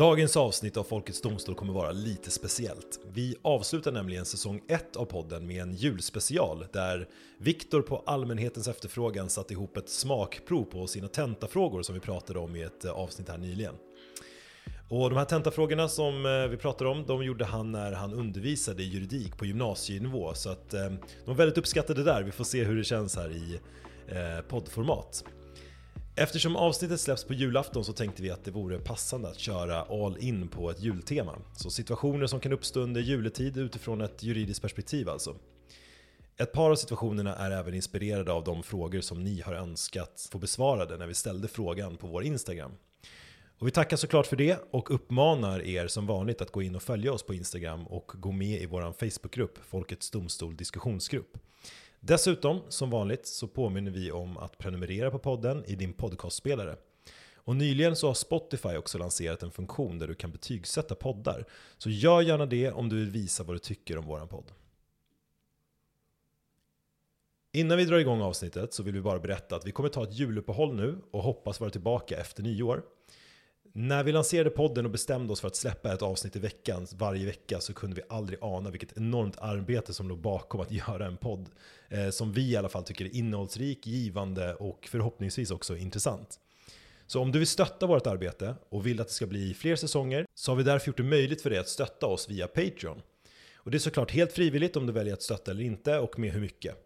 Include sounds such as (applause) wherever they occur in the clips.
Dagens avsnitt av Folkets Domstol kommer vara lite speciellt. Vi avslutar nämligen säsong 1 av podden med en julspecial där Viktor på allmänhetens efterfrågan satt ihop ett smakprov på sina tentafrågor som vi pratade om i ett eh, avsnitt här nyligen. Och de här tentafrågorna som eh, vi pratar om, de gjorde han när han undervisade i juridik på gymnasienivå. Så att eh, de var väldigt uppskattade där, vi får se hur det känns här i poddformat. Eftersom avsnittet släpps på julafton så tänkte vi att det vore passande att köra all in på ett jultema. Så situationer som kan uppstå under juletid utifrån ett juridiskt perspektiv alltså. Ett par av situationerna är även inspirerade av de frågor som ni har önskat få besvarade när vi ställde frågan på vår Instagram. Och vi tackar såklart för det och uppmanar er som vanligt att gå in och följa oss på Instagram och gå med i vår Facebookgrupp, Folkets Domstol Diskussionsgrupp. Dessutom, som vanligt, så påminner vi om att prenumerera på podden i din podcastspelare. Och nyligen så har Spotify också lanserat en funktion där du kan betygsätta poddar. Så gör gärna det om du vill visa vad du tycker om våran podd. Innan vi drar igång avsnittet så vill vi bara berätta att vi kommer ta ett juluppehåll nu och hoppas vara tillbaka efter nyår. När vi lanserade podden och bestämde oss för att släppa ett avsnitt i veckan varje vecka så kunde vi aldrig ana vilket enormt arbete som låg bakom att (laughs) göra en podd Eh, som vi i alla fall tycker är innehållsrik, givande och förhoppningsvis också intressant. Så om du vill stötta vårt arbete och vill att det ska bli fler säsonger så har vi därför gjort det möjligt för dig att stötta oss via Patreon. Och det är såklart helt frivilligt om du väljer att stötta eller inte och med hur mycket.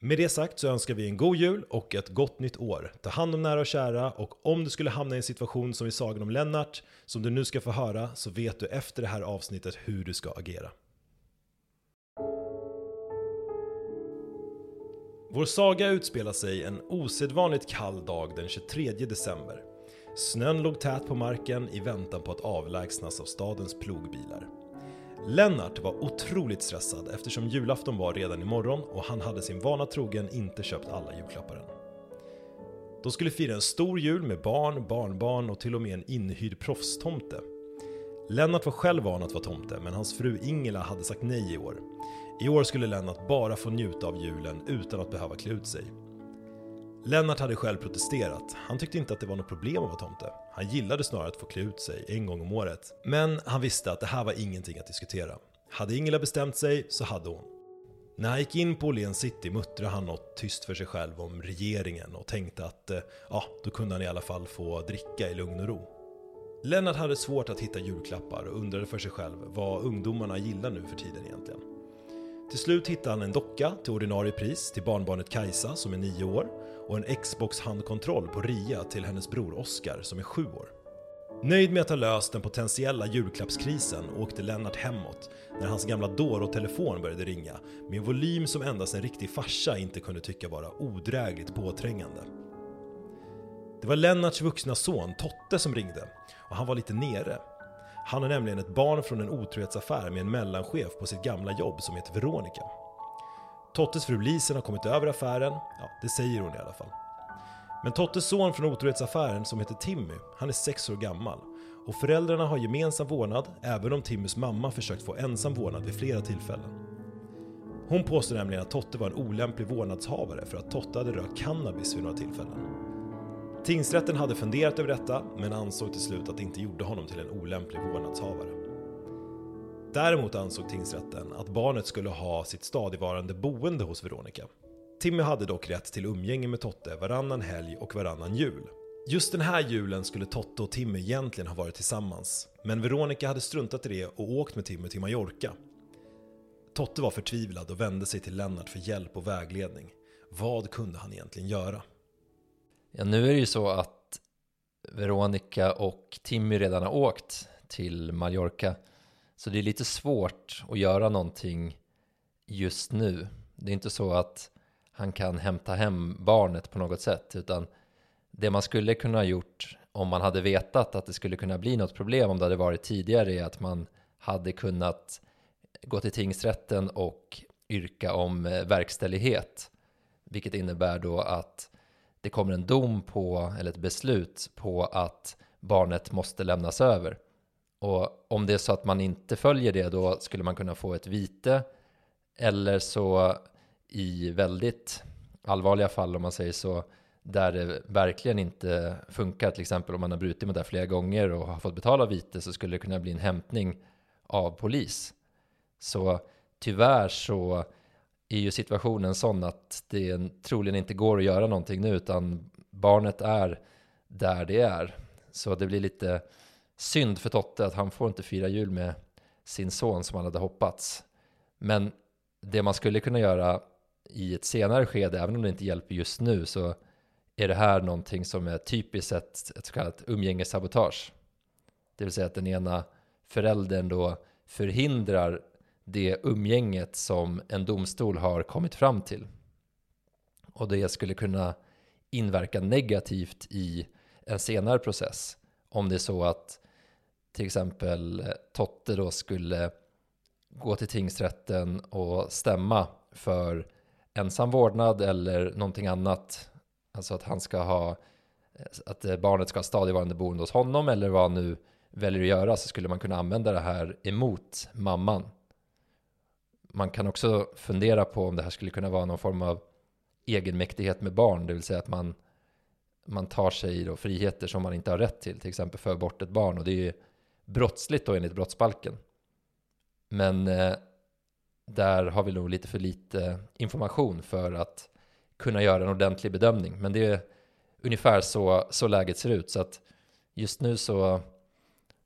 Med det sagt så önskar vi en god jul och ett gott nytt år. Ta hand om nära och kära och om du skulle hamna i en situation som i sagan om Lennart, som du nu ska få höra, så vet du efter det här avsnittet hur du ska agera. Vår saga utspelar sig en osedvanligt kall dag den 23 december. Snön låg tät på marken i väntan på att avlägsnas av stadens plogbilar. Lennart var otroligt stressad eftersom julafton var redan imorgon och han hade sin vana trogen inte köpt alla julklappar än. De skulle fira en stor jul med barn, barnbarn och till och med en inhyrd proffstomte. Lennart var själv van att vara tomte, men hans fru Ingela hade sagt nej i år. I år skulle Lennart bara få njuta av julen utan att behöva klä ut sig. Lennart hade själv protesterat. Han tyckte inte att det var något problem att vara tomte. Han gillade snarare att få klä ut sig en gång om året. Men han visste att det här var ingenting att diskutera. Hade Ingela bestämt sig så hade hon. När han gick in på Åhléns city muttrade han något tyst för sig själv om regeringen och tänkte att eh, ja, då kunde han i alla fall få dricka i lugn och ro. Lennart hade svårt att hitta julklappar och undrade för sig själv vad ungdomarna gillar nu för tiden egentligen. Till slut hittade han en docka till ordinarie pris till barnbarnet Kajsa som är nio år och en Xbox handkontroll på ria till hennes bror Oscar som är sju år. Nöjd med att ha löst den potentiella julklappskrisen åkte Lennart hemåt när hans gamla Doro-telefon började ringa med en volym som endast en riktig farsa inte kunde tycka vara odrägligt påträngande. Det var Lennarts vuxna son Totte som ringde och han var lite nere. Han är nämligen ett barn från en otrohetsaffär med en mellanchef på sitt gamla jobb som heter Veronica. Tottes fru Lisen har kommit över affären, ja det säger hon i alla fall. Men Tottes son från otrohetsaffären som heter Timmy, han är sex år gammal. Och föräldrarna har gemensam vårdnad, även om Timmys mamma försökt få ensam vårdnad vid flera tillfällen. Hon påstår nämligen att Totte var en olämplig vårdnadshavare för att Totte hade rökt cannabis vid några tillfällen. Tingsrätten hade funderat över detta, men ansåg till slut att det inte gjorde honom till en olämplig vårdnadshavare. Däremot ansåg tingsrätten att barnet skulle ha sitt stadigvarande boende hos Veronica. Timmy hade dock rätt till umgänge med Totte varannan helg och varannan jul. Just den här julen skulle Totte och Timmy egentligen ha varit tillsammans, men Veronica hade struntat i det och åkt med Timmy till Mallorca. Totte var förtvivlad och vände sig till Lennart för hjälp och vägledning. Vad kunde han egentligen göra? Ja, nu är det ju så att Veronica och Timmy redan har åkt till Mallorca så det är lite svårt att göra någonting just nu. Det är inte så att han kan hämta hem barnet på något sätt, utan det man skulle kunna ha gjort om man hade vetat att det skulle kunna bli något problem om det hade varit tidigare är att man hade kunnat gå till tingsrätten och yrka om eh, verkställighet. Vilket innebär då att det kommer en dom på, eller ett beslut på att barnet måste lämnas över. Och om det är så att man inte följer det då skulle man kunna få ett vite eller så i väldigt allvarliga fall om man säger så där det verkligen inte funkar, till exempel om man har brutit mot det här flera gånger och har fått betala vite så skulle det kunna bli en hämtning av polis. Så tyvärr så är ju situationen sån att det troligen inte går att göra någonting nu utan barnet är där det är. Så det blir lite synd för Totte att han får inte fira jul med sin son som han hade hoppats. Men det man skulle kunna göra i ett senare skede, även om det inte hjälper just nu, så är det här någonting som är typiskt ett, ett så kallat umgängessabotage. Det vill säga att den ena föräldern då förhindrar det umgänget som en domstol har kommit fram till. Och det skulle kunna inverka negativt i en senare process. Om det är så att till exempel eh, Totte då skulle gå till tingsrätten och stämma för ensam vårdnad eller någonting annat. Alltså att han ska ha, eh, att eh, barnet ska ha stadigvarande boende hos honom eller vad han nu väljer att göra så skulle man kunna använda det här emot mamman. Man kan också fundera på om det här skulle kunna vara någon form av egenmäktighet med barn, det vill säga att man, man tar sig då friheter som man inte har rätt till, till exempel för bort ett barn och det är ju brottsligt då enligt brottsbalken. Men eh, där har vi nog lite för lite information för att kunna göra en ordentlig bedömning. Men det är ungefär så, så läget ser ut. Så att just nu så,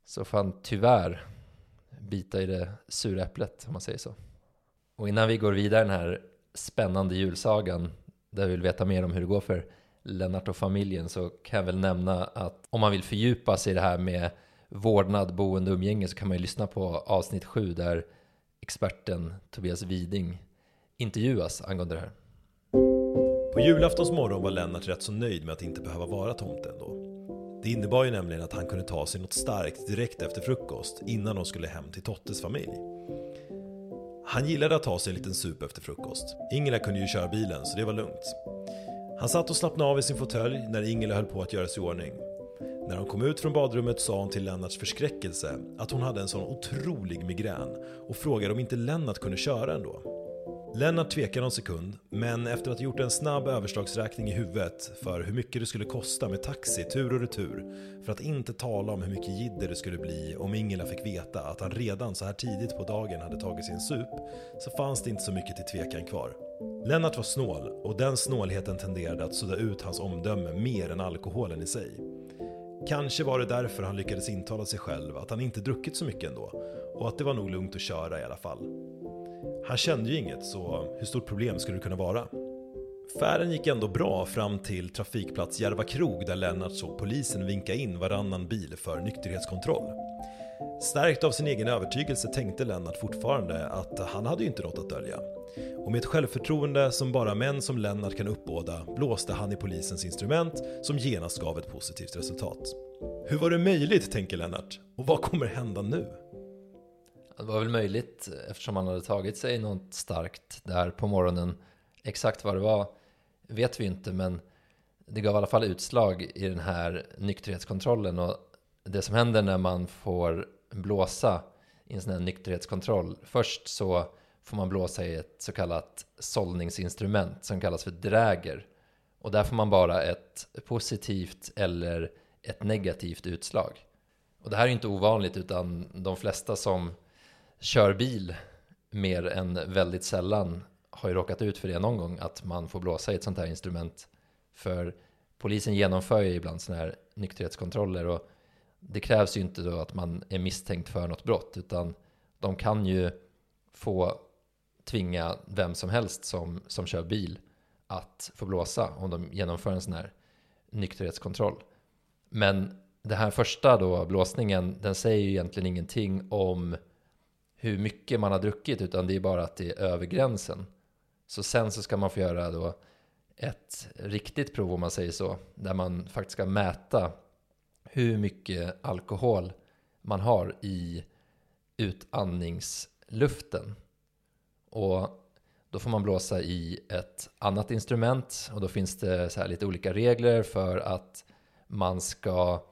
så får han tyvärr bita i det sura äpplet om man säger så. Och innan vi går vidare den här spännande julsagan där vi vill veta mer om hur det går för Lennart och familjen så kan jag väl nämna att om man vill fördjupa sig i det här med vårdnad, boende och umgänge så kan man ju lyssna på avsnitt 7 där experten Tobias Widing intervjuas angående det här. På julaftons morgon var Lennart rätt så nöjd med att inte behöva vara tomte ändå. Det innebar ju nämligen att han kunde ta sig något starkt direkt efter frukost innan de skulle hem till Tottes familj. Han gillade att ta sig en liten sup efter frukost. Ingela kunde ju köra bilen så det var lugnt. Han satt och slappnade av i sin fåtölj när Ingela höll på att göra sig i ordning. När hon kom ut från badrummet sa hon till Lennarts förskräckelse att hon hade en sån otrolig migrän och frågade om inte Lennart kunde köra ändå. Lennart tvekar någon sekund, men efter att ha gjort en snabb överslagsräkning i huvudet för hur mycket det skulle kosta med taxi tur och retur, för att inte tala om hur mycket jidder det skulle bli om Ingela fick veta att han redan så här tidigt på dagen hade tagit sin sup, så fanns det inte så mycket till tvekan kvar. Lennart var snål och den snålheten tenderade att sudda ut hans omdöme mer än alkoholen i sig. Kanske var det därför han lyckades intala sig själv att han inte druckit så mycket ändå och att det var nog lugnt att köra i alla fall. Han kände ju inget, så hur stort problem skulle det kunna vara? Färden gick ändå bra fram till trafikplats Järva krog där Lennart såg polisen vinka in varannan bil för nykterhetskontroll. Stärkt av sin egen övertygelse tänkte Lennart fortfarande att han hade ju inte något att dölja. Och med ett självförtroende som bara män som Lennart kan uppbåda blåste han i polisens instrument som genast gav ett positivt resultat. Hur var det möjligt, tänker Lennart? Och vad kommer hända nu? Det var väl möjligt eftersom han hade tagit sig något starkt där på morgonen. Exakt vad det var vet vi inte, men det gav i alla fall utslag i den här nykterhetskontrollen. Och det som händer när man får blåsa i en sån här nykterhetskontroll. Först så får man blåsa i ett så kallat sållningsinstrument som kallas för dräger. Och där får man bara ett positivt eller ett negativt utslag. Och det här är inte ovanligt utan de flesta som kör bil mer än väldigt sällan har ju råkat ut för det någon gång att man får blåsa i ett sånt här instrument. För polisen genomför ju ibland sådana här nykterhetskontroller och det krävs ju inte då att man är misstänkt för något brott utan de kan ju få tvinga vem som helst som, som kör bil att få blåsa om de genomför en sån här nykterhetskontroll. Men den här första då, blåsningen, den säger ju egentligen ingenting om hur mycket man har druckit utan det är bara att det är över gränsen. Så sen så ska man få göra då ett riktigt prov om man säger så, där man faktiskt ska mäta hur mycket alkohol man har i utandningsluften. Och då får man blåsa i ett annat instrument och då finns det så här lite olika regler för att man ska,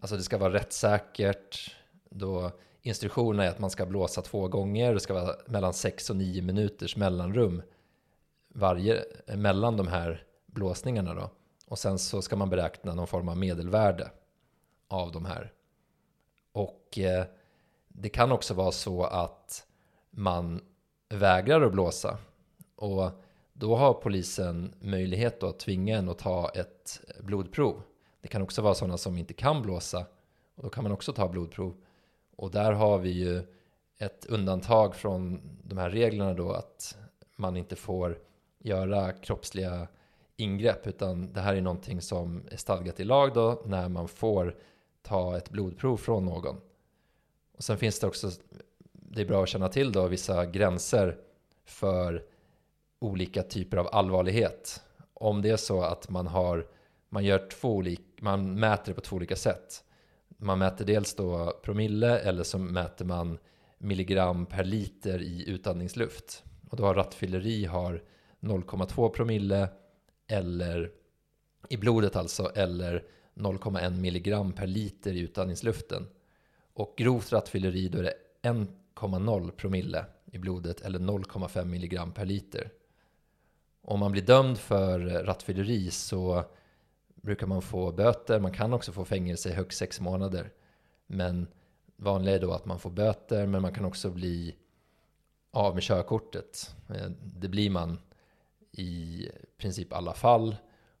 alltså det ska vara rättssäkert. Då instruktionerna är att man ska blåsa två gånger, det ska vara mellan 6 och 9 minuters mellanrum varje, mellan de här blåsningarna då. Och sen så ska man beräkna någon form av medelvärde av de här. Och eh, det kan också vara så att man vägrar att blåsa. Och då har polisen möjlighet att tvinga en att ta ett blodprov. Det kan också vara sådana som inte kan blåsa. Och då kan man också ta blodprov. Och där har vi ju ett undantag från de här reglerna då att man inte får göra kroppsliga ingrepp utan det här är någonting som är stadgat i lag då när man får ta ett blodprov från någon. Och sen finns det också, det är bra att känna till då, vissa gränser för olika typer av allvarlighet. Om det är så att man har, man gör två olika, man mäter det på två olika sätt. Man mäter dels då promille eller så mäter man milligram per liter i utandningsluft. Och då har rattfylleri har 0,2 promille eller i blodet alltså, eller 0,1 milligram per liter i utandningsluften. Och grovt rattfylleri då är det 1,0 promille i blodet eller 0,5 milligram per liter. Om man blir dömd för rattfylleri så brukar man få böter. Man kan också få fängelse i högst sex månader. Men vanligt är då att man får böter, men man kan också bli av med körkortet. Eh, det blir man i princip alla fall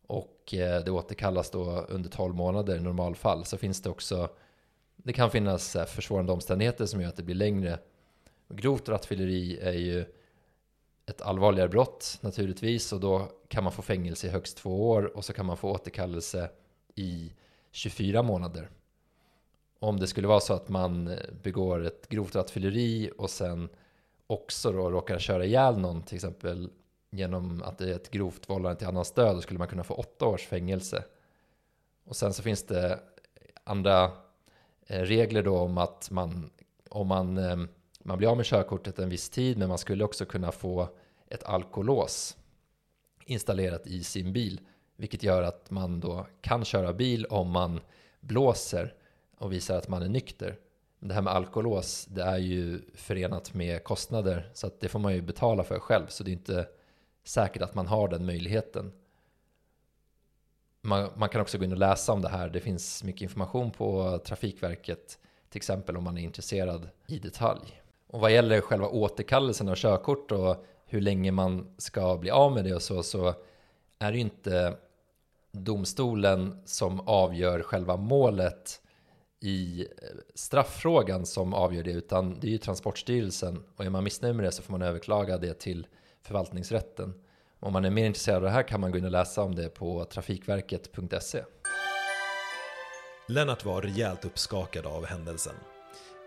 och eh, det återkallas då under 12 månader i normalfall. Så finns det också, det kan finnas eh, försvårande omständigheter som gör att det blir längre. Grovt rattfylleri är ju ett allvarligare brott naturligtvis och då kan man få fängelse i högst två år och så kan man få återkallelse i 24 månader. Om det skulle vara så att man eh, begår ett grovt rattfylleri och sen också då råkar köra ihjäl någon, till exempel genom att det är ett grovt vållande till annans död, då skulle man kunna få åtta års fängelse. Och sen så finns det andra eh, regler då om att man, om man, eh, man blir av med körkortet en viss tid, men man skulle också kunna få ett alkolås installerat i sin bil, vilket gör att man då kan köra bil om man blåser och visar att man är nykter. Det här med alkolås, det är ju förenat med kostnader, så att det får man ju betala för själv, så det är inte säkert att man har den möjligheten. Man, man, kan också gå in och läsa om det här. Det finns mycket information på Trafikverket, till exempel om man är intresserad i detalj. Och vad gäller själva återkallelsen av körkort och hur länge man ska bli av med det och så, så är det ju inte domstolen som avgör själva målet i eh, strafffrågan som avgör det, utan det är ju Transportstyrelsen. Och är man missnöjd med det så får man överklaga det till förvaltningsrätten. Om man är mer intresserad av det här kan man gå in och läsa om det på trafikverket.se. Lennart var rejält uppskakad av händelsen.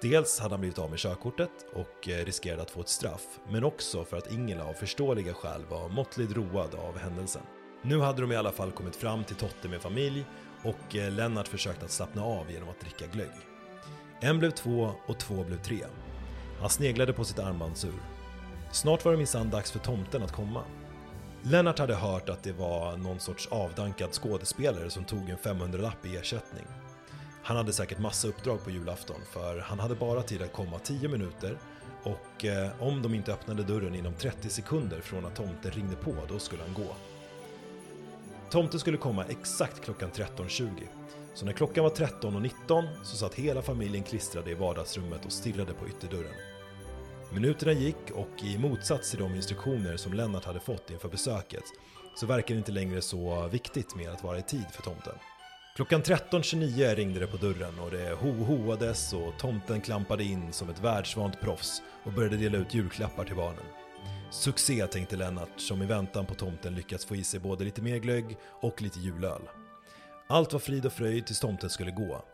Dels hade han blivit av med körkortet och eh, riskerade att få ett straff, men också för att Ingela av förståeliga skäl var måttligt road av händelsen. Nu hade de i alla fall kommit fram till Totte med familj och eh, Lennart försökte att slappna av genom att dricka glögg. En blev två och två blev tre. Han sneglade på sitt armbandsur Snart var det minsann dags för tomten att komma. Lennart hade hört att det var någon sorts avdankad skådespelare som tog en 500-lapp i ersättning. Han hade säkert massa uppdrag på julafton för han hade bara tid att komma 10 minuter och eh, om de inte öppnade dörren inom 30 sekunder från att tomten ringde på, då skulle han gå. Tomten skulle komma exakt klockan 13.20. Så när klockan var 13.19 så satt hela familjen klistrade i vardagsrummet och stirrade på ytterdörren. Minuterna gick och i motsats till de instruktioner som Lennart hade fått inför besöket så verkar det inte längre så viktigt med att vara i tid för tomten. Klockan 13.29 ringde det på dörren och det ho-hoades och tomten klampade in som ett världsvant proffs och började dela ut julklappar till barnen. Succé tänkte Lennart som i väntan på tomten lyckats få i sig både lite mer glögg och lite julöl. Allt var frid och fröjd tills tomten skulle gå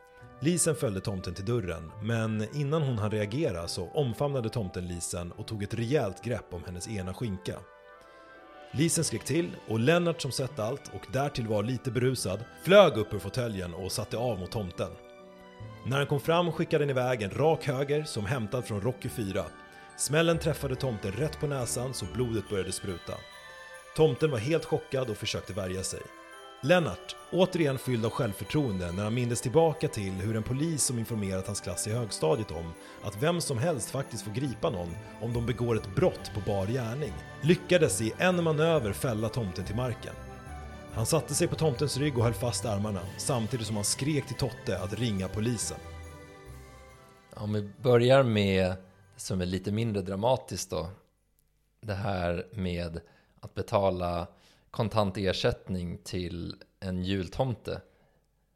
Lisen följde tomten till dörren, men innan hon hann reagera så omfamnade tomten Lisen och tog ett rejält grepp om hennes ena skinka. Lisen skrek till och Lennart som sett allt och därtill var lite berusad flög upp ur fåtöljen och satte av mot tomten. När han kom fram skickade han iväg en rak höger som hämtad från Rocky 4 Smällen träffade tomten rätt på näsan så blodet började spruta. Tomten var helt chockad och försökte värja sig. Lennart, återigen fylld av självförtroende när han mindes tillbaka till hur en polis som informerat hans klass i högstadiet om att vem som helst faktiskt får gripa någon om de begår ett brott på bar gärning, lyckades i en manöver fälla tomten till marken. Han satte sig på tomtens rygg och höll fast armarna samtidigt som han skrek till Totte att ringa polisen. Om vi börjar med det som är lite mindre dramatiskt då. Det här med att betala kontant ersättning till en jultomte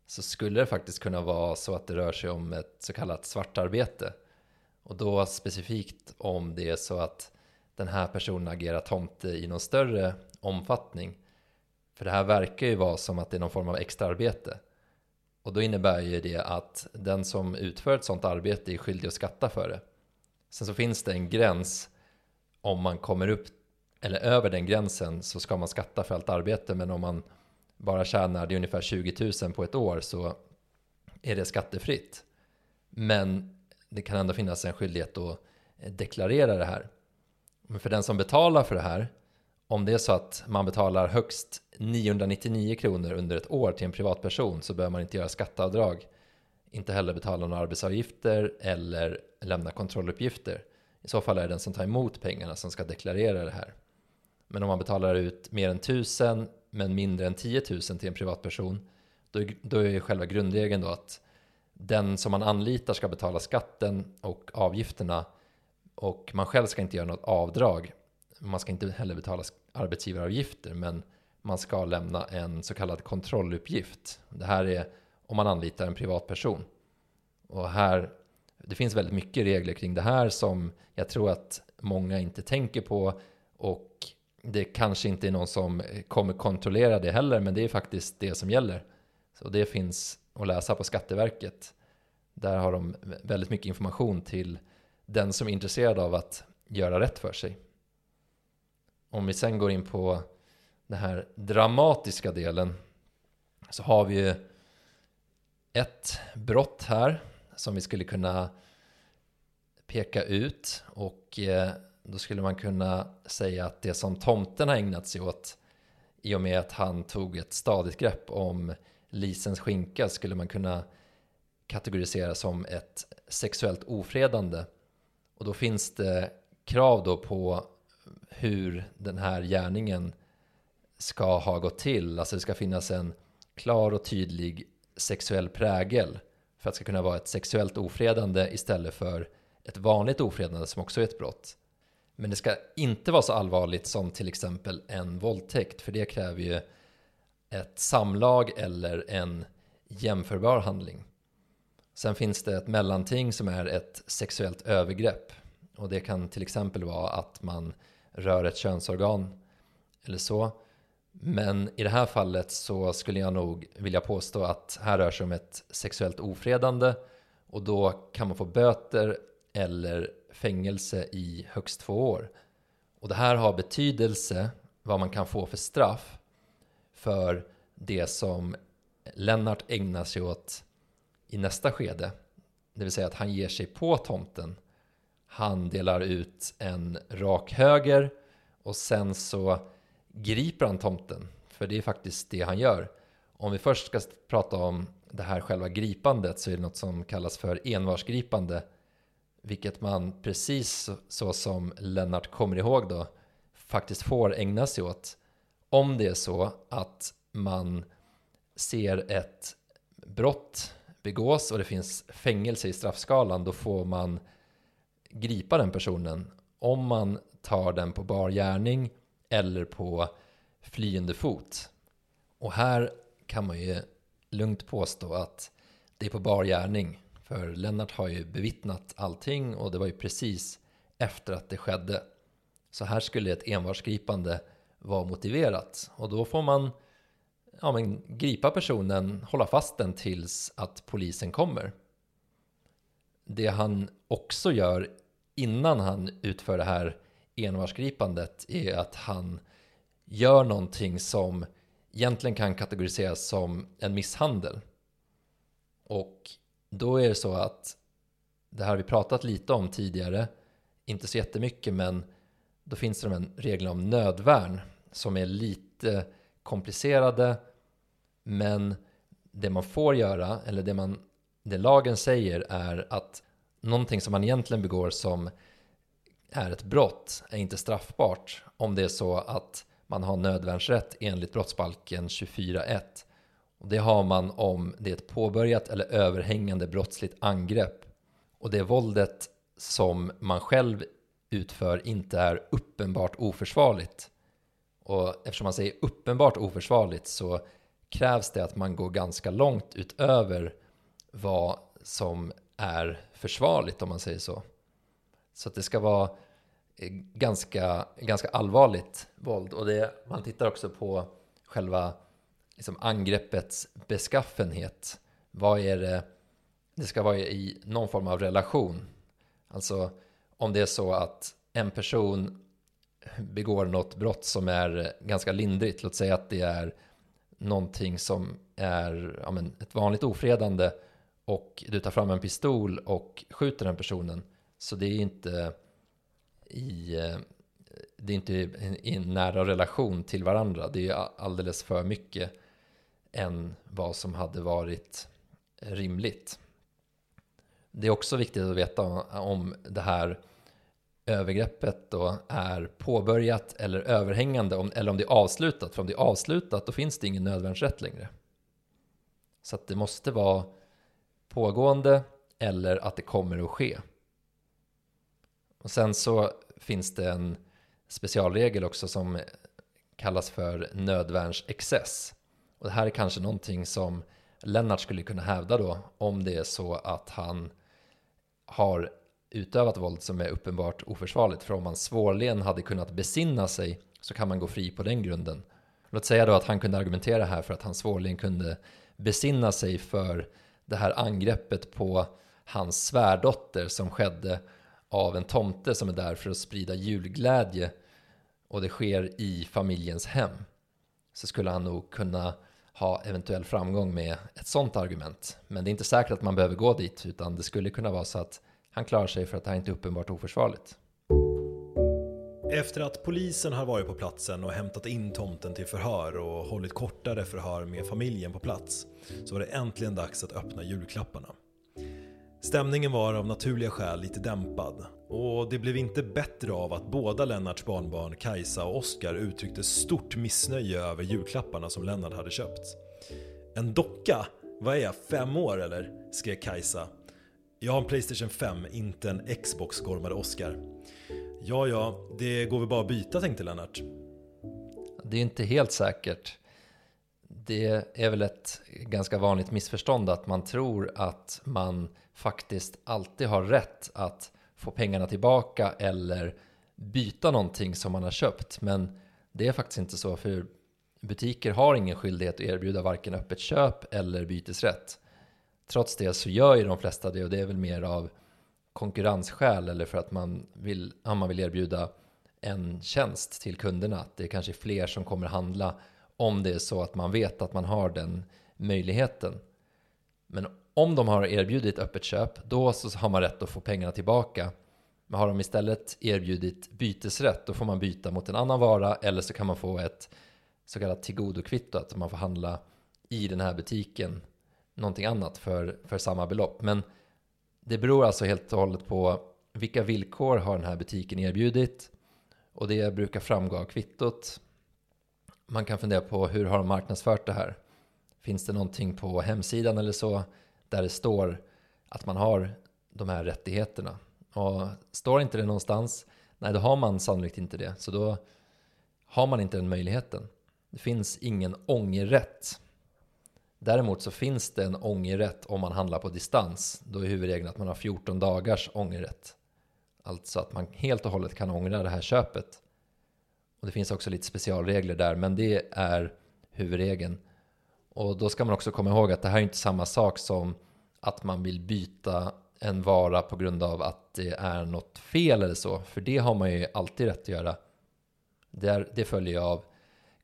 så skulle det faktiskt kunna vara så att det rör sig om ett så kallat svartarbete. Och då specifikt om det är så att den här personen agerar tomte i någon större omfattning. För det här verkar ju vara som att det är någon form av extraarbete. Och då innebär ju det att den som utför ett sådant arbete är skyldig att skatta för det. Sen så finns det en gräns om man kommer upp eller över den gränsen så ska man skatta för allt arbete men om man bara tjänar det är ungefär 20 000 på ett år så är det skattefritt. Men det kan ändå finnas en skyldighet att deklarera det här. Men för den som betalar för det här, om det är så att man betalar högst 999 kronor under ett år till en privatperson så behöver man inte göra skatteavdrag, inte heller betala några arbetsavgifter eller lämna kontrolluppgifter. I så fall är det den som tar emot pengarna som ska deklarera det här. Men om man betalar ut mer än 1000 men mindre än 10 000 till en privatperson då är, då är själva grundregeln då att den som man anlitar ska betala skatten och avgifterna och man själv ska inte göra något avdrag. Man ska inte heller betala arbetsgivaravgifter men man ska lämna en så kallad kontrolluppgift. Det här är om man anlitar en privatperson. Och här, det finns väldigt mycket regler kring det här som jag tror att många inte tänker på och det kanske inte är någon som kommer kontrollera det heller, men det är faktiskt det som gäller. Så det finns att läsa på Skatteverket. Där har de väldigt mycket information till den som är intresserad av att göra rätt för sig. Om vi sen går in på den här dramatiska delen så har vi ju ett brott här som vi skulle kunna peka ut och eh, då skulle man kunna säga att det som tomten har ägnat sig åt i och med att han tog ett stadigt grepp om Lisens skinka skulle man kunna kategorisera som ett sexuellt ofredande. Och då finns det krav då på hur den här gärningen ska ha gått till. Alltså det ska finnas en klar och tydlig sexuell prägel för att det ska kunna vara ett sexuellt ofredande istället för ett vanligt ofredande som också är ett brott. Men det ska inte vara så allvarligt som till exempel en våldtäkt, för det kräver ju ett samlag eller en jämförbar handling. Sen finns det ett mellanting som är ett sexuellt övergrepp. Och det kan till exempel vara att man rör ett könsorgan eller så. Men i det här fallet så skulle jag nog vilja påstå att här rör sig om ett sexuellt ofredande och då kan man få böter eller fängelse i högst två år. Och det här har betydelse vad man kan få för straff för det som Lennart ägnar sig åt i nästa skede. Det vill säga att han ger sig på tomten. Han delar ut en rak höger och sen så griper han tomten. För det är faktiskt det han gör. Om vi först ska prata om det här själva gripandet så är det något som kallas för envarsgripande vilket man precis så som Lennart kommer ihåg då faktiskt får ägna sig åt. Om det är så att man ser ett brott begås och det finns fängelse i straffskalan då får man gripa den personen om man tar den på bar gärning eller på flyende fot. Och här kan man ju lugnt påstå att det är på bar gärning för Lennart har ju bevittnat allting och det var ju precis efter att det skedde. Så här skulle ett envarsgripande vara motiverat och då får man ja, men gripa personen, hålla fast den tills att polisen kommer. Det han också gör innan han utför det här envarsgripandet är att han gör någonting som egentligen kan kategoriseras som en misshandel. Och då är det så att det här har vi pratat lite om tidigare inte så jättemycket men då finns det de här reglerna om nödvärn som är lite komplicerade men det man får göra, eller det, man, det lagen säger är att någonting som man egentligen begår som är ett brott är inte straffbart om det är så att man har nödvärnsrätt enligt brottsbalken 24.1. Och det har man om det är ett påbörjat eller överhängande brottsligt angrepp och det våldet som man själv utför inte är uppenbart oförsvarligt. Och eftersom man säger uppenbart oförsvarligt så krävs det att man går ganska långt utöver vad som är försvarligt om man säger så. Så att det ska vara eh, ganska, ganska allvarligt våld. Och det, man tittar också på själva liksom angreppets beskaffenhet. Vad är det? Det ska vara i någon form av relation. Alltså om det är så att en person begår något brott som är ganska lindrigt. Låt säga att det är någonting som är ja, men, ett vanligt ofredande och du tar fram en pistol och skjuter den personen. Så det är inte i, det är inte i en nära relation till varandra. Det är alldeles för mycket än vad som hade varit rimligt. Det är också viktigt att veta om det här övergreppet då är påbörjat eller överhängande om, eller om det är avslutat. För om det är avslutat då finns det ingen nödvärnsrätt längre. Så att det måste vara pågående eller att det kommer att ske. Och sen så finns det en specialregel också som kallas för nödvärnsexcess. Och det här är kanske någonting som Lennart skulle kunna hävda då om det är så att han har utövat våld som är uppenbart oförsvarligt. För om man svårligen hade kunnat besinna sig så kan man gå fri på den grunden. Låt säga då att han kunde argumentera här för att han svårligen kunde besinna sig för det här angreppet på hans svärdotter som skedde av en tomte som är där för att sprida julglädje och det sker i familjens hem så skulle han nog kunna ha eventuell framgång med ett sånt argument. Men det är inte säkert att man behöver gå dit utan det skulle kunna vara så att han klarar sig för att det här inte är uppenbart oförsvarligt. Efter att polisen har varit på platsen och hämtat in tomten till förhör och hållit kortare förhör med familjen på plats så var det äntligen dags att öppna julklapparna. Stämningen var av naturliga skäl lite dämpad och det blev inte bättre av att båda Lennarts barnbarn Kajsa och Oskar uttryckte stort missnöje över julklapparna som Lennart hade köpt. En docka? Vad är jag, fem år eller? skrek Kajsa jag har en Playstation 5, inte en Xbox, gormade Oskar. Ja, ja, det går väl bara att byta tänkte Lennart. Det är inte helt säkert. Det är väl ett ganska vanligt missförstånd att man tror att man faktiskt alltid har rätt att få pengarna tillbaka eller byta någonting som man har köpt. Men det är faktiskt inte så, för butiker har ingen skyldighet att erbjuda varken öppet köp eller bytesrätt. Trots det så gör ju de flesta det och det är väl mer av konkurrensskäl eller för att man vill, man vill erbjuda en tjänst till kunderna. Att det är kanske är fler som kommer handla om det är så att man vet att man har den möjligheten. Men om de har erbjudit öppet köp, då så har man rätt att få pengarna tillbaka. Men har de istället erbjudit bytesrätt, då får man byta mot en annan vara eller så kan man få ett så kallat tillgodokvitto, att man får handla i den här butiken någonting annat för, för samma belopp. Men det beror alltså helt och hållet på vilka villkor har den här butiken erbjudit och det brukar framgå av kvittot. Man kan fundera på hur har de marknadsfört det här? Finns det någonting på hemsidan eller så där det står att man har de här rättigheterna? Och står inte det någonstans, nej då har man sannolikt inte det. Så då har man inte den möjligheten. Det finns ingen ångerrätt Däremot så finns det en ångerrätt om man handlar på distans. Då är huvudregeln att man har 14 dagars ångerrätt. Alltså att man helt och hållet kan ångra det här köpet. Och det finns också lite specialregler där, men det är huvudregeln. Och då ska man också komma ihåg att det här är inte samma sak som att man vill byta en vara på grund av att det är något fel eller så. För det har man ju alltid rätt att göra. Det, det följer av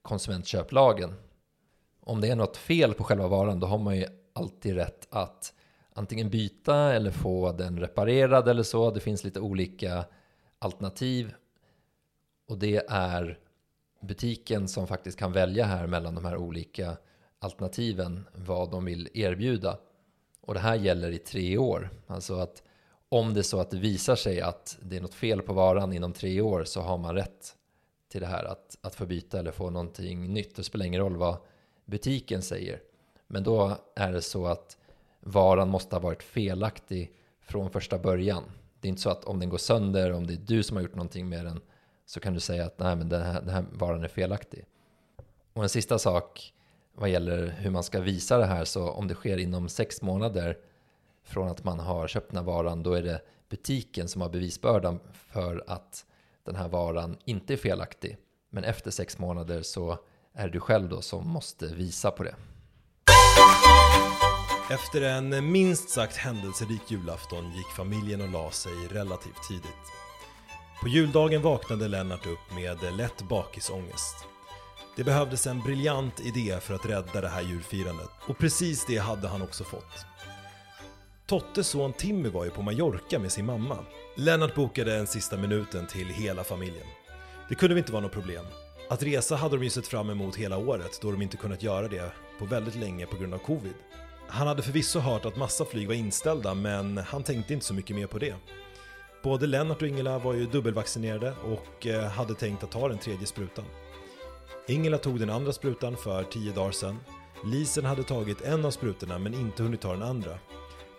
konsumentköplagen om det är något fel på själva varan då har man ju alltid rätt att antingen byta eller få den reparerad eller så. Det finns lite olika alternativ och det är butiken som faktiskt kan välja här mellan de här olika alternativen vad de vill erbjuda. Och det här gäller i tre år. Alltså att om det är så att det visar sig att det är något fel på varan inom tre år så har man rätt till det här att, att få byta eller få någonting nytt. Det spelar ingen roll vad butiken säger. Men då är det så att varan måste ha varit felaktig från första början. Det är inte så att om den går sönder, om det är du som har gjort någonting med den, så kan du säga att nej, men den här, den här varan är felaktig. Och en sista sak vad gäller hur man ska visa det här, så om det sker inom sex månader från att man har köpt den här varan, då är det butiken som har bevisbördan för att den här varan inte är felaktig. Men efter sex månader så är det du själv då som måste visa på det. Efter en minst sagt händelserik julafton gick familjen och la sig relativt tidigt. På juldagen vaknade Lennart upp med lätt bakisångest. Det behövdes en briljant idé för att rädda det här julfirandet och precis det hade han också fått. Tottes son Timmy var ju på Mallorca med sin mamma. Lennart bokade en sista minuten till hela familjen. Det kunde inte vara något problem. Att resa hade de ju sett fram emot hela året då de inte kunnat göra det på väldigt länge på grund av covid. Han hade förvisso hört att massa flyg var inställda men han tänkte inte så mycket mer på det. Både Lennart och Ingela var ju dubbelvaccinerade och eh, hade tänkt att ta den tredje sprutan. Ingela tog den andra sprutan för tio dagar sedan. Lisen hade tagit en av sprutorna men inte hunnit ta den andra.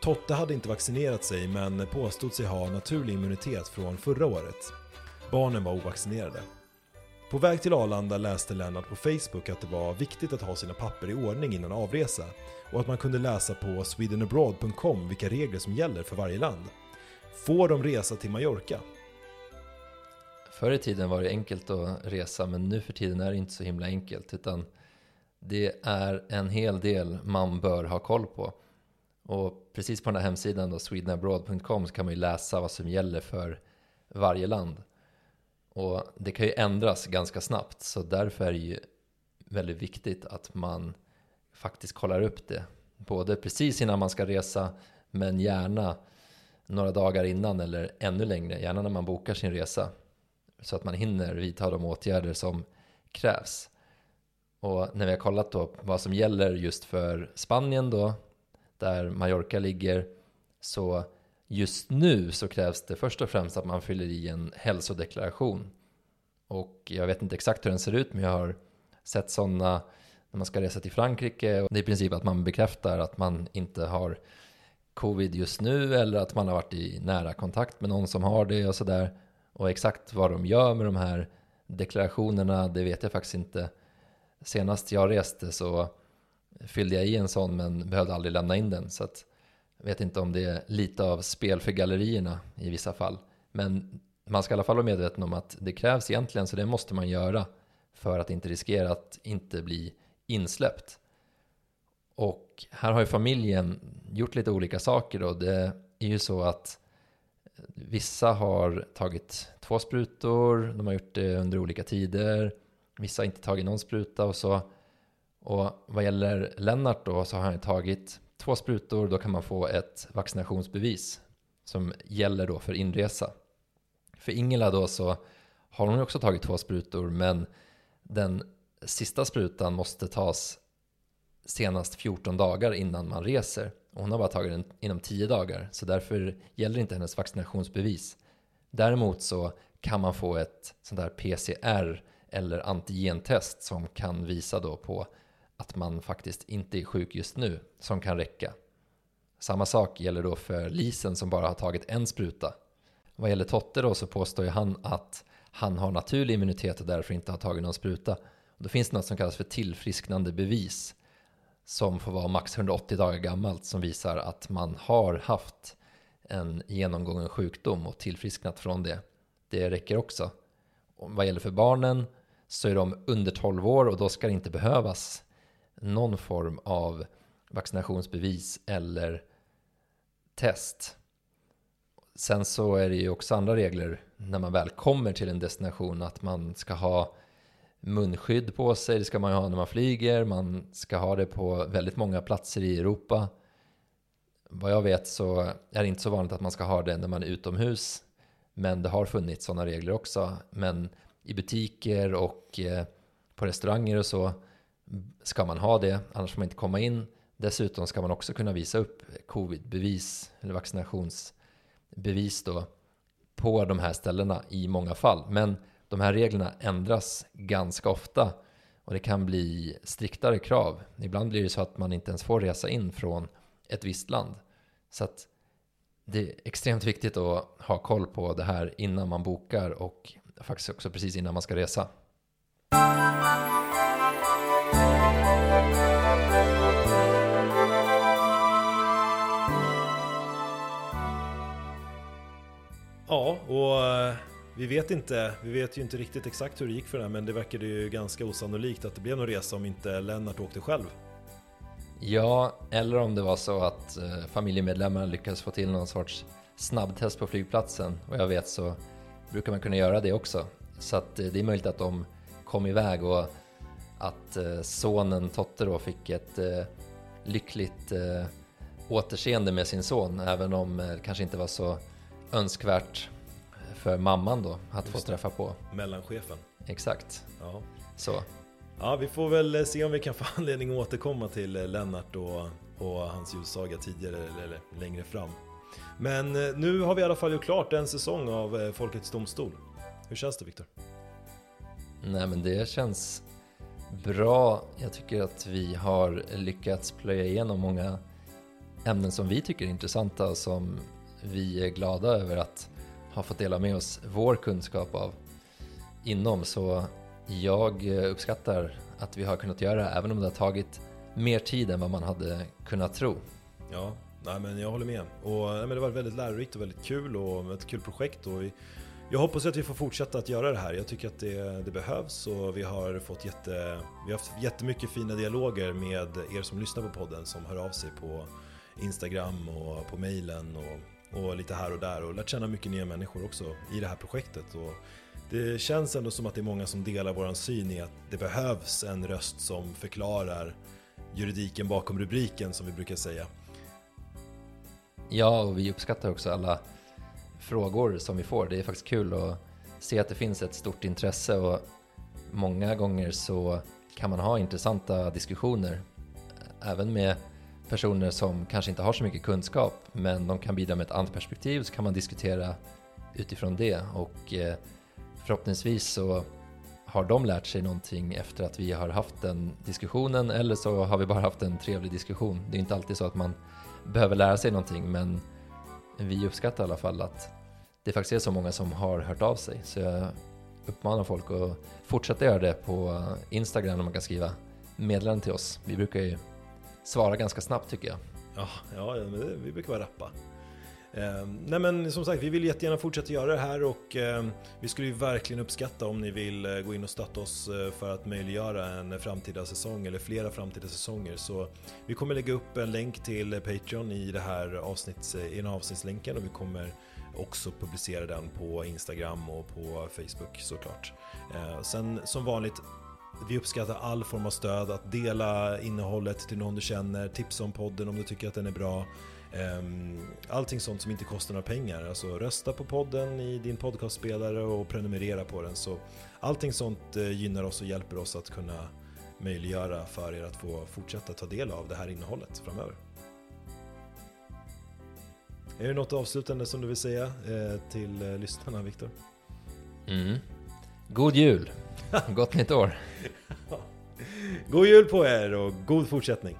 Totte hade inte vaccinerat sig men påstod sig ha naturlig immunitet från förra året. Barnen var ovaccinerade. På väg till Arlanda läste Lennart på Facebook att det var viktigt att ha sina papper i ordning innan avresa och att man kunde läsa på swedenabroad.com vilka regler som gäller för varje land. Får de resa till Mallorca? Förr i tiden var det enkelt att resa men nu för tiden är det inte så himla enkelt utan det är en hel del man bör ha koll på. Och precis på den här hemsidan då, swedenabroad.com så kan man ju läsa vad som gäller för varje land. Och det kan ju ändras ganska snabbt så därför är det ju väldigt viktigt att man faktiskt kollar upp det. Både precis innan man ska resa men gärna några dagar innan eller ännu längre, gärna när man bokar sin resa. Så att man hinner vidta de åtgärder som krävs. Och när vi har kollat då vad som gäller just för Spanien då, där Mallorca ligger, så just nu så krävs det först och främst att man fyller i en hälsodeklaration. Och jag vet inte exakt hur den ser ut, men jag har sett sådana när man ska resa till Frankrike. Och det är i princip att man bekräftar att man inte har covid just nu eller att man har varit i nära kontakt med någon som har det och sådär. Och exakt vad de gör med de här deklarationerna, det vet jag faktiskt inte. Senast jag reste så fyllde jag i en sån men behövde aldrig lämna in den. Så att jag vet inte om det är lite av spel för gallerierna i vissa fall. Men man ska i alla fall vara medveten om att det krävs egentligen, så det måste man göra för att inte riskera att inte bli insläppt. Och här har ju familjen gjort lite olika saker och Det är ju så att vissa har tagit två sprutor, de har gjort det under olika tider. Vissa har inte tagit någon spruta och så. Och vad gäller Lennart då så har han tagit två sprutor, då kan man få ett vaccinationsbevis som gäller då för inresa. För Ingela då så har hon också tagit två sprutor men den sista sprutan måste tas senast 14 dagar innan man reser. Och hon har bara tagit den inom 10 dagar så därför gäller inte hennes vaccinationsbevis. Däremot så kan man få ett sånt där PCR eller antigentest som kan visa då på att man faktiskt inte är sjuk just nu, som kan räcka. Samma sak gäller då för Lisen som bara har tagit en spruta. Vad gäller Totte då så påstår ju han att han har naturlig immunitet och därför inte har tagit någon spruta. Och då finns det något som kallas för tillfrisknande bevis som får vara max 180 dagar gammalt som visar att man har haft en genomgången sjukdom och tillfrisknat från det. Det räcker också. Och vad gäller för barnen så är de under 12 år och då ska det inte behövas någon form av vaccinationsbevis eller test. Sen så är det ju också andra regler när man väl kommer till en destination att man ska ha munskydd på sig, det ska man ju ha när man flyger, man ska ha det på väldigt många platser i Europa. Vad jag vet så är det inte så vanligt att man ska ha det när man är utomhus Men det har funnits sådana regler också. Men i butiker och eh, på restauranger och så ska man ha det, annars får man inte komma in. Dessutom ska man också kunna visa upp covidbevis eller vaccinationsbevis då på de här ställena i många fall. Men de här reglerna ändras ganska ofta och det kan bli striktare krav. Ibland blir det så att man inte ens får resa in från ett visst land. Så att det är extremt viktigt att ha koll på det här innan man bokar och faktiskt också precis innan man ska resa. Ja, och eh, vi vet inte, vi vet ju inte riktigt exakt hur det gick för den men det verkade ju ganska osannolikt att det blev någon resa om inte Lennart åkte själv. Ja, eller om det var så att eh, familjemedlemmarna familjemedlemmar lyckades få till någon sorts snabbtest på flygplatsen. Och jag vet så brukar man kunna göra det också. Så att eh, det är möjligt att de kom iväg och att eh, sonen Totte då fick ett lyckligt återseende med sin son. Även om det kanske inte var så önskvärt för mamman då att Just få träffa på. Mellanchefen. Exakt. Ja. Så. Ja, vi får väl se om vi kan få (laughs) anledning att återkomma till eh, Lennart och, och hans ljussaga tidigare eller längre fram. Men eh, nu har vi i alla fall gjort klart en säsong av eh, Folkets Domstol. Hur känns det Viktor? Nej men det känns bra. Jag tycker att vi har lyckats plöja igenom många ämnen som vi tycker är intressanta och som vi är glada över att har fått dela med oss vår kunskap av inom. Så jag eh, uppskattar att vi har kunnat göra det även om det har tagit mer tid än vad man hade kunnat tro. Ja, nej, men jag håller med. Och, nej, men det var väldigt lärorikt och väldigt kul och ett kul projekt. Och vi, jag hoppas att vi får fortsätta att göra det här. Jag tycker att det, det behövs och vi har fått jätte, vi har haft jättemycket fina dialoger med er som lyssnar på podden som hör av sig på Instagram och på mejlen och och lite här och där och lärt känna mycket nya människor också i det här projektet. Och det känns ändå som att det är många som delar vår syn i att det behövs en röst som förklarar juridiken bakom rubriken som vi brukar säga. Ja, och vi uppskattar också alla frågor som vi får. Det är faktiskt kul att se att det finns ett stort intresse och många gånger så kan man ha intressanta diskussioner även med personer som kanske inte har så mycket kunskap men de kan bidra med ett annat perspektiv så kan man diskutera utifrån det och eh, förhoppningsvis så har de lärt sig någonting efter att vi har haft den diskussionen eller så har vi bara haft en trevlig diskussion. Det är inte alltid så att man behöver lära sig någonting men vi uppskattar i alla fall att det faktiskt är så många som har hört av sig. Så jag uppmanar folk att fortsätta göra det på Instagram om man kan skriva meddelanden till oss. Vi brukar ju svara ganska snabbt tycker jag. Ja, ja vi brukar vara rappa. Eh, nej men som sagt, vi vill jättegärna fortsätta göra det här och eh, vi skulle ju verkligen uppskatta om ni vill eh, gå in och stötta oss eh, för att möjliggöra en framtida säsong eller flera framtida säsonger. Så vi kommer lägga upp en länk till Patreon i, det här avsnitts, i den här avsnittslänken och vi kommer också publicera den på Instagram och på Facebook såklart. Eh, sen som vanligt vi uppskattar all form av stöd, att dela innehållet till någon du känner, tipsa om podden om du tycker att den är bra. Ehm, allting sånt som inte kostar några pengar. Alltså rösta på podden i din podcastspelare och prenumerera på den. Så allting sånt eh, gynnar oss och hjälper oss att kunna möjliggöra för er att få fortsätta ta del av det här innehållet framöver. Är det något avslutande som du vill säga eh, till eh, lyssnarna, Viktor? Mm. God jul! Gott nytt år! (laughs) God jul på er och god fortsättning!